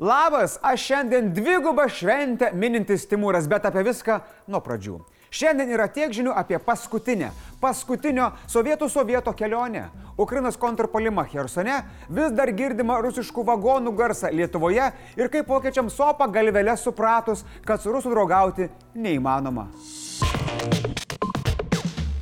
Labas, aš šiandien dvigubą šventę minintis Timūras, bet apie viską nuo pradžių. Šiandien yra tiek žinių apie paskutinę, paskutinio sovietų sovieto kelionę. Ukrainos kontrpolimą Hersone, vis dar girdima rusiškų vagonų garsą Lietuvoje ir kaip vokiečiam sopa galvelė supratus, kad su rusų draugauti neįmanoma.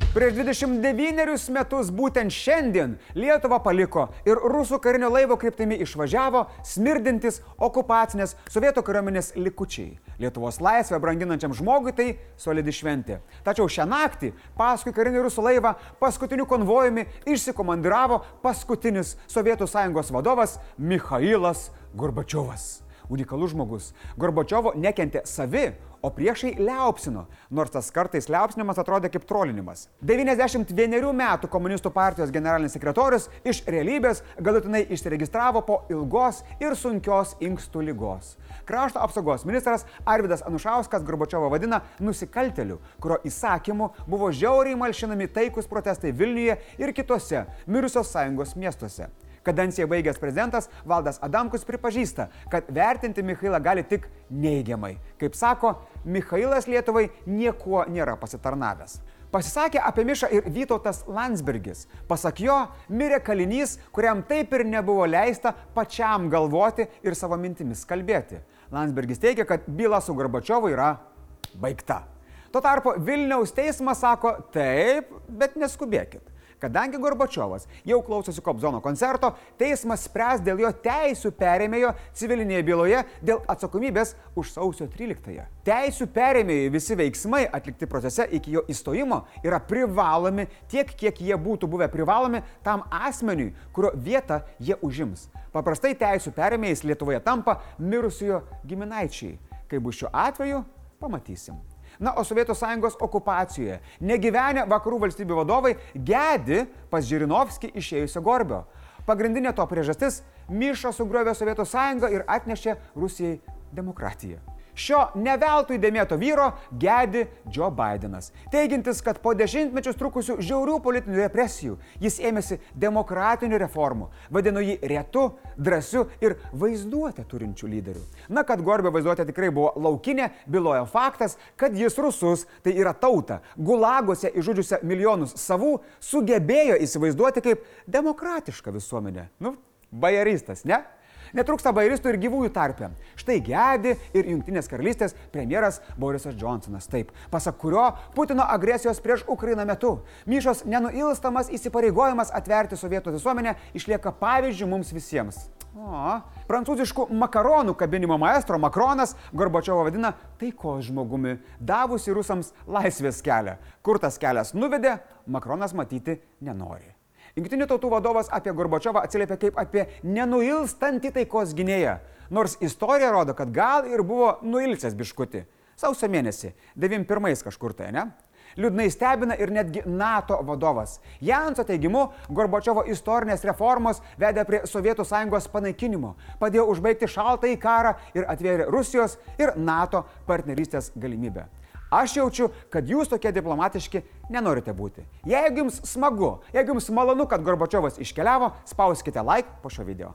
Prieš 29 metus būtent šiandien Lietuvą paliko ir rusų karinio laivo kryptimi išvažiavo smirdintis okupacinės sovietų kariuomenės likučiai. Lietuvos laisvę branginančiam žmogui tai solidi šventė. Tačiau šią naktį paskui karinį rusų laivą paskutiniu konvojumi išsikomandiravo paskutinis Sovietų sąjungos vadovas Mikhailas Gorbačiovas unikalus žmogus. Gorbačiovo nekentė savi, o priešai liaupsino, nors tas kartais liaupsinimas atrodė kaip trolinimas. 91 metų komunistų partijos generalinis sekretorius iš realybės galutinai išsiregistravo po ilgos ir sunkios inkstų lygos. Krašto apsaugos ministras Arvidas Anušauskas Gorbačiovą vadina nusikalteliu, kurio įsakymu buvo žiauriai malšinami taikus protestai Vilniuje ir kitose mirusios sąjungos miestuose. Kadenciją baigęs prezidentas Valdas Adamkus pripažįsta, kad vertinti Mikhailą gali tik neigiamai. Kaip sako, Mikhailas Lietuvai niekuo nėra pasitarnavęs. Pasisakė apie Mišą ir Vytautas Landsbergis. Pasak jo, mirė kalinys, kuriam taip ir nebuvo leista pačiam galvoti ir savo mintimis kalbėti. Landsbergis teigia, kad byla su Gorbačiovu yra baigta. Tuo tarpu Vilniaus teismas sako taip, bet neskubėkit. Kadangi Gorbačiovas jau klausosi Kobzono koncerto, teismas spręs dėl jo teisų perėmėjo civilinėje byloje dėl atsakomybės už sausio 13-ąją. Teisų perėmėjai visi veiksmai atlikti procese iki jo įstojimo yra privalomi tiek, kiek jie būtų buvę privalomi tam asmeniui, kurio vietą jie užims. Paprastai teisų perėmėjais Lietuvoje tampa mirusiojo giminaičiai. Kaip bus šiuo atveju, pamatysim. Na, o Sovietų sąjungos okupacijoje negyvenę vakarų valstybių vadovai gedi pas Žirinovskį išėjusio Gorbio. Pagrindinė to priežastis - Myša sugriovė Sovietų sąjungą ir atnešė Rusijai demokratiją. Šio neveltui dėmėto vyro gedi Joe Bidenas, teigintis, kad po dešimtmečius trukusių žiaurių politinių represijų jis ėmėsi demokratinių reformų, vadino jį retu, drąsiu ir vaizduotę turinčių lyderių. Na, kad Gorbė vaizduotė tikrai buvo laukinė, byloja faktas, kad jis rusus, tai yra tauta, gulagose išžudžiusią milijonus savų, sugebėjo įsivaizduoti kaip demokratišką visuomenę. Nu, bajaristas, ne? Netrūksta bairistų ir gyvųjų tarpę. Štai gedi ir Junktinės karalystės premjeras Borisas Johnsonas. Taip, pasak kurio Putino agresijos prieš Ukrainą metu Myšos nenuilstamas įsipareigojimas atverti sovietų visuomenę išlieka pavyzdžių mums visiems. O, prancūziškų makaronų kabinimo maestro Makronas Gorbačiovo vadina taikos žmogumi, davusi rusams laisvės kelią. Kur tas kelias nuvedė, Makronas matyti nenori. Junktinių tautų vadovas apie Gorbačiovą atsiliepia kaip apie nenuilstantį taikos gynėją. Nors istorija rodo, kad gal ir buvo nuilsęs biškuti. Sausio mėnesį, 91 kažkur tai, ne? Liūdnai stebina ir netgi NATO vadovas. Janso teigimu, Gorbačiovo istorinės reformos vedė prie Sovietų sąjungos panaikinimo, padėjo užbaigti šaltąjį karą ir atvėrė Rusijos ir NATO partnerystės galimybę. Aš jaučiu, kad jūs tokie diplomatiški nenorite būti. Jeigu jums smagu, jeigu jums malonu, kad Gorbačiovas iškeliavo, spauskite like po šio video.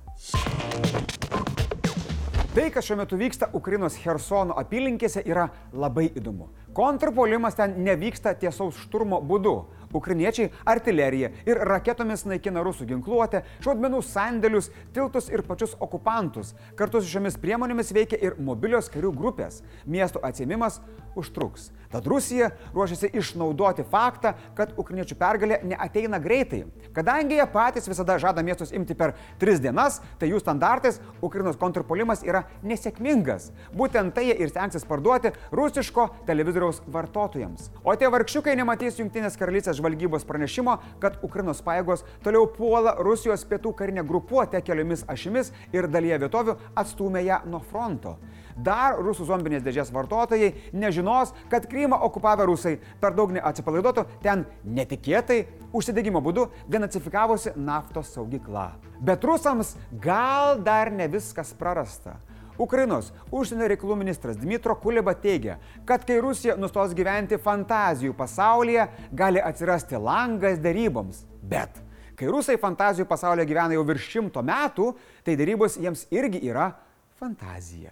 Tai, kas šiuo metu vyksta Ukrainos Hersono apylinkėse, yra labai įdomu. Kontrpolimas ten nevyksta tiesaus šturmo būdu. Ukrainiečiai artileriją ir raketomis naikina rusų ginkluotę, šaudmenų sandėlius, tiltus ir pačius okupantus. Kartu su šiomis priemonėmis veikia ir mobilios karių grupės. Miesto atsėmimas užtruks. Tad Rusija ruošiasi išnaudoti faktą, kad ukrainiečių pergalė neateina greitai. Kadangi jie patys visada žada miestus imti per tris dienas, tai jų standartais Ukrainos kontrpolimas yra nesėkmingas. Būtent tai jie ir stengsis parduoti rusiško televizoriaus vartotojams. O tie vargšiukai nematys Junktinės karalystės žvalgybos pranešimo, kad Ukrainos pajėgos toliau puola Rusijos pietų karinę grupuotę keliomis ašimis ir dalyje vietovių atstumė ją nuo fronto. Dar rusų zombinės dėžės vartotojai nežinos, kad Krymą okupavę rusai per daug neatsipalaiduotų ten netikėtai užsidegimo būdu denacifikavosi naftos saugykla. Bet rusams gal dar ne viskas prarasta. Ukrainos užsienio reikalų ministras Dmitro Kuleba teigia, kad kai Rusija nustos gyventi fantazijų pasaulyje, gali atsirasti langas daryboms. Bet kai rusai fantazijų pasaulyje gyvena jau virš šimto metų, tai darybos jiems irgi yra fantazija.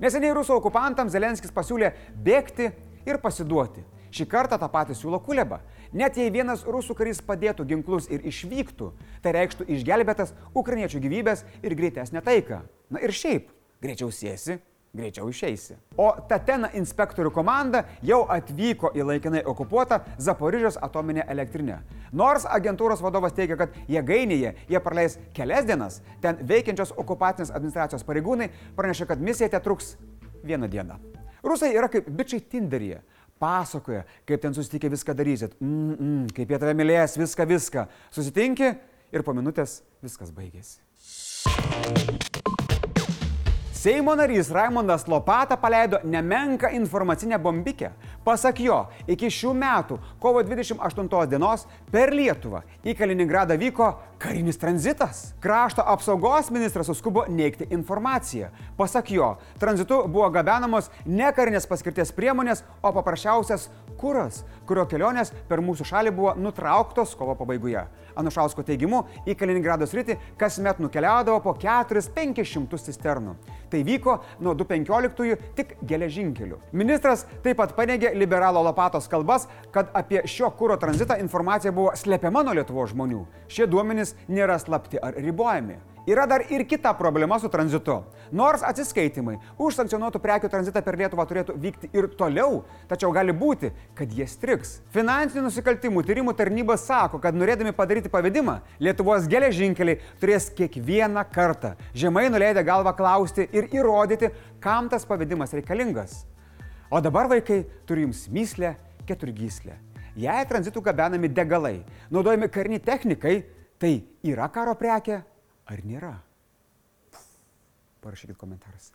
Neseniai rusų okupantams Zelenskis pasiūlė bėgti ir pasiduoti. Šį kartą tą patį siūlo Kuleba. Net jei vienas rusų karys padėtų ginklus ir išvyktų, tai reikštų išgelbėtas ukrainiečių gyvybės ir greitesnę taiką. Na ir šiaip, greičiau sėsi, greičiau išeisi. O Tatena inspektorių komanda jau atvyko į laikinai okupuotą Zaporižės atominę elektrinę. Nors agentūros vadovas teigia, kad jėgainėje jie praleis kelias dienas, ten veikiančios okupacinės administracijos pareigūnai pranešė, kad misija te truks vieną dieną. Rusai yra kaip bičiai Tinderyje pasakoja, kaip ten susitikę viską darysit, mm -mm, kaip jie tave mylės, viską, viską. Susitinki ir po minutės viskas baigėsi. Seimo narys Raimondas Lopata paleido nemenką informacinę bombikę. Pasak jo, iki šių metų kovo 28 dienos per Lietuvą į Kaliningradą vyko karinis tranzitas. Krašto apsaugos ministras suskubo neikti informaciją. Pasak jo, tranzitu buvo gabenamos ne karinės paskirties priemonės, o paprasčiausias kuras, kurio kelionės per mūsų šalį buvo nutrauktos kovo pabaigoje. Anušausko teigimu, į Kaliningrado sritį kasmet nukeliaudavo po 4-500 cisternų. Tai vyko nuo 2015 tik geležinkeliu. Ministras taip pat paneigė liberalo Lopatos kalbas, kad apie šio kūro tranzitą informacija buvo slepiama nuo Lietuvo žmonių. Šie duomenys nėra slapti ar ribojami. Yra dar ir kita problema su tranzitu. Nors atsiskaitimai už sankcionuotų prekių tranzitą per Lietuvą turėtų vykti ir toliau, tačiau gali būti, kad jie striks. Finansinių nusikaltimų tyrimų tarnyba sako, kad norėdami padaryti pavedimą, Lietuvos geležinkeliai turės kiekvieną kartą žemai nuleidę galvą klausti ir įrodyti, kam tas pavedimas reikalingas. O dabar vaikai turi jums myslę keturgyslę. Jei tranzitų gabenami degalai, naudojami kariniai technikai, tai yra karo prekė ar nėra? Parašykit komentaruose.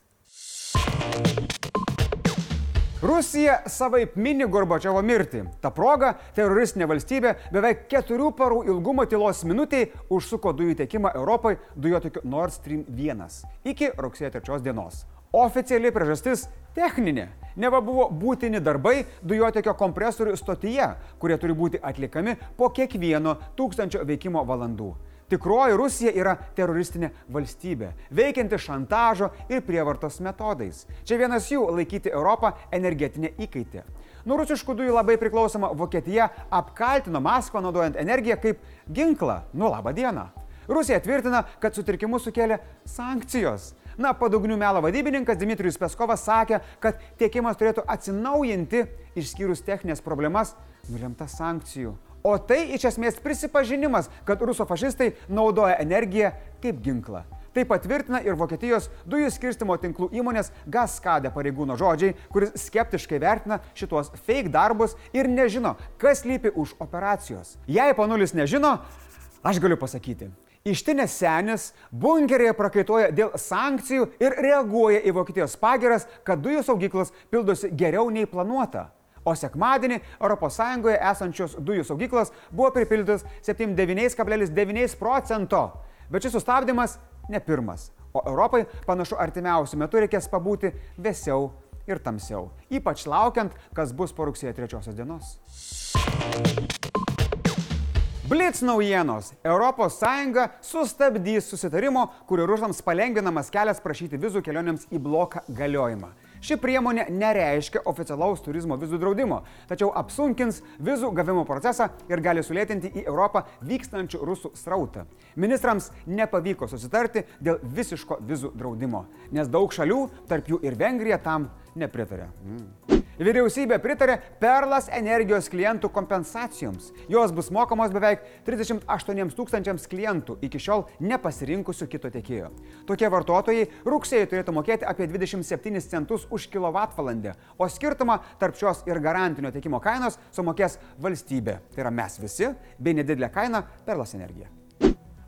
Rusija savaip mini Gorbačiovo mirtį. Ta proga teroristinė valstybė beveik keturių parų ilgumo tylos minutiai užsuko dujų tiekimą Europai dujotokiu Nord Stream 1 iki rugsėjo 3 dienos. Oficiali priežastis - techninė. Neva buvo būtini darbai dujotekio kompresorių stotyje, kurie turi būti atliekami po kiekvieno tūkstančio veikimo valandų. Tikroji Rusija yra teroristinė valstybė, veikianti šantažo ir prievartos metodais. Čia vienas jų - laikyti Europą energetinė įkaitė. Nuo rusiškų dujų labai priklausoma Vokietija apkaltino Maskvą naudojant energiją kaip ginklą. Nu labą dieną. Rusija tvirtina, kad sutrikimus sukėlė sankcijos. Na, padugnių melo vadybininkas Dmitrijus Peskovas sakė, kad tiekimas turėtų atsinaujinti, išskyrus techninės problemas, nulemtas sankcijų. O tai iš esmės prisipažinimas, kad ruso fašistai naudoja energiją kaip ginklą. Tai patvirtina ir Vokietijos dujų skirstimo tinklų įmonės Gaskade pareigūno žodžiai, kuris skeptiškai vertina šituos fake darbus ir nežino, kas lypi už operacijos. Jei panulis nežino, aš galiu pasakyti. Ištinės senis bunkerėje prakaituoja dėl sankcijų ir reaguoja į Vokietijos pagiras, kad dujų saugyklos pildosi geriau nei planuota o sekmadienį ES esančios dujų saugyklos buvo pripildytos 79,9 procento. Bet šis sustabdymas ne pirmas, o Europai panašu artimiausių metų reikės pabūti vėsiau ir tamsiau, ypač laukiant, kas bus po rugsėjo 3 dienos. Blitz naujienos. ES sustabdys susitarimo, kuriuo rusams palengvinamas kelias prašyti vizų kelionėms į bloką galiojimą. Ši priemonė nereiškia oficialaus turizmo vizų draudimo, tačiau apsunkins vizų gavimo procesą ir gali sulėtinti į Europą vykstančių rusų srautą. Ministrams nepavyko susitarti dėl visiško vizų draudimo, nes daug šalių, tarp jų ir Vengrija, tam nepritarė. Mm. Vyriausybė pritarė Perlas energijos klientų kompensacijoms. Jos bus mokamos beveik 38 tūkstančiams klientų iki šiol nepasirinkusių kito tiekėjo. Tokie vartotojai rugsėjai turėtų mokėti apie 27 centus už kilovatvalandę, o skirtumą tarp šios ir garantinio tiekimo kainos sumokės valstybė. Tai yra mes visi, bei nedidelė kaina Perlas energija.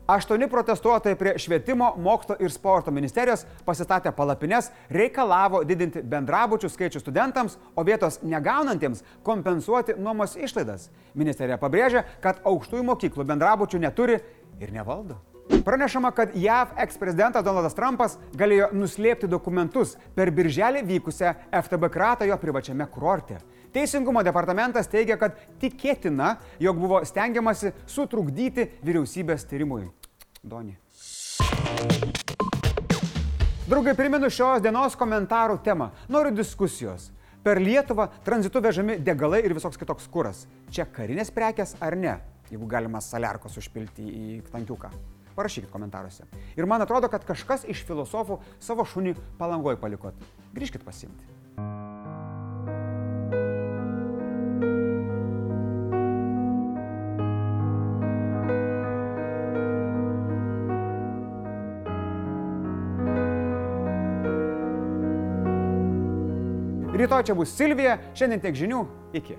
Aštuoni protestuotojai prie švietimo, mokslo ir sporto ministerijos pasistatė palapines, reikalavo didinti bendrabučių skaičių studentams, o vietos negaunantiems kompensuoti nuomos išlaidas. Ministerija pabrėžia, kad aukštųjų mokyklų bendrabučių neturi ir nevaldo. Pranešama, kad JAV eksprezidentas Donaldas Trumpas galėjo nuslėpti dokumentus per birželį vykusią FTB kratą jo privačiame kurorte. Teisingumo departamentas teigia, kad tikėtina, jog buvo stengiamasi sutrukdyti vyriausybės tyrimui. Doni. Draugai, primenu šios dienos komentarų temą. Noriu diskusijos. Per Lietuvą tranzitu vežami degalai ir visoks kitoks kuras. Čia karinės prekes ar ne? Jeigu galima saliarkos užpilti į tankiuką. Parašykit komentaruose. Ir man atrodo, kad kažkas iš filosofų savo šunį palangoj palikot. Grįžkit pasimti. Rytoj čia bus Silvija, šiandien tiek žinių, iki.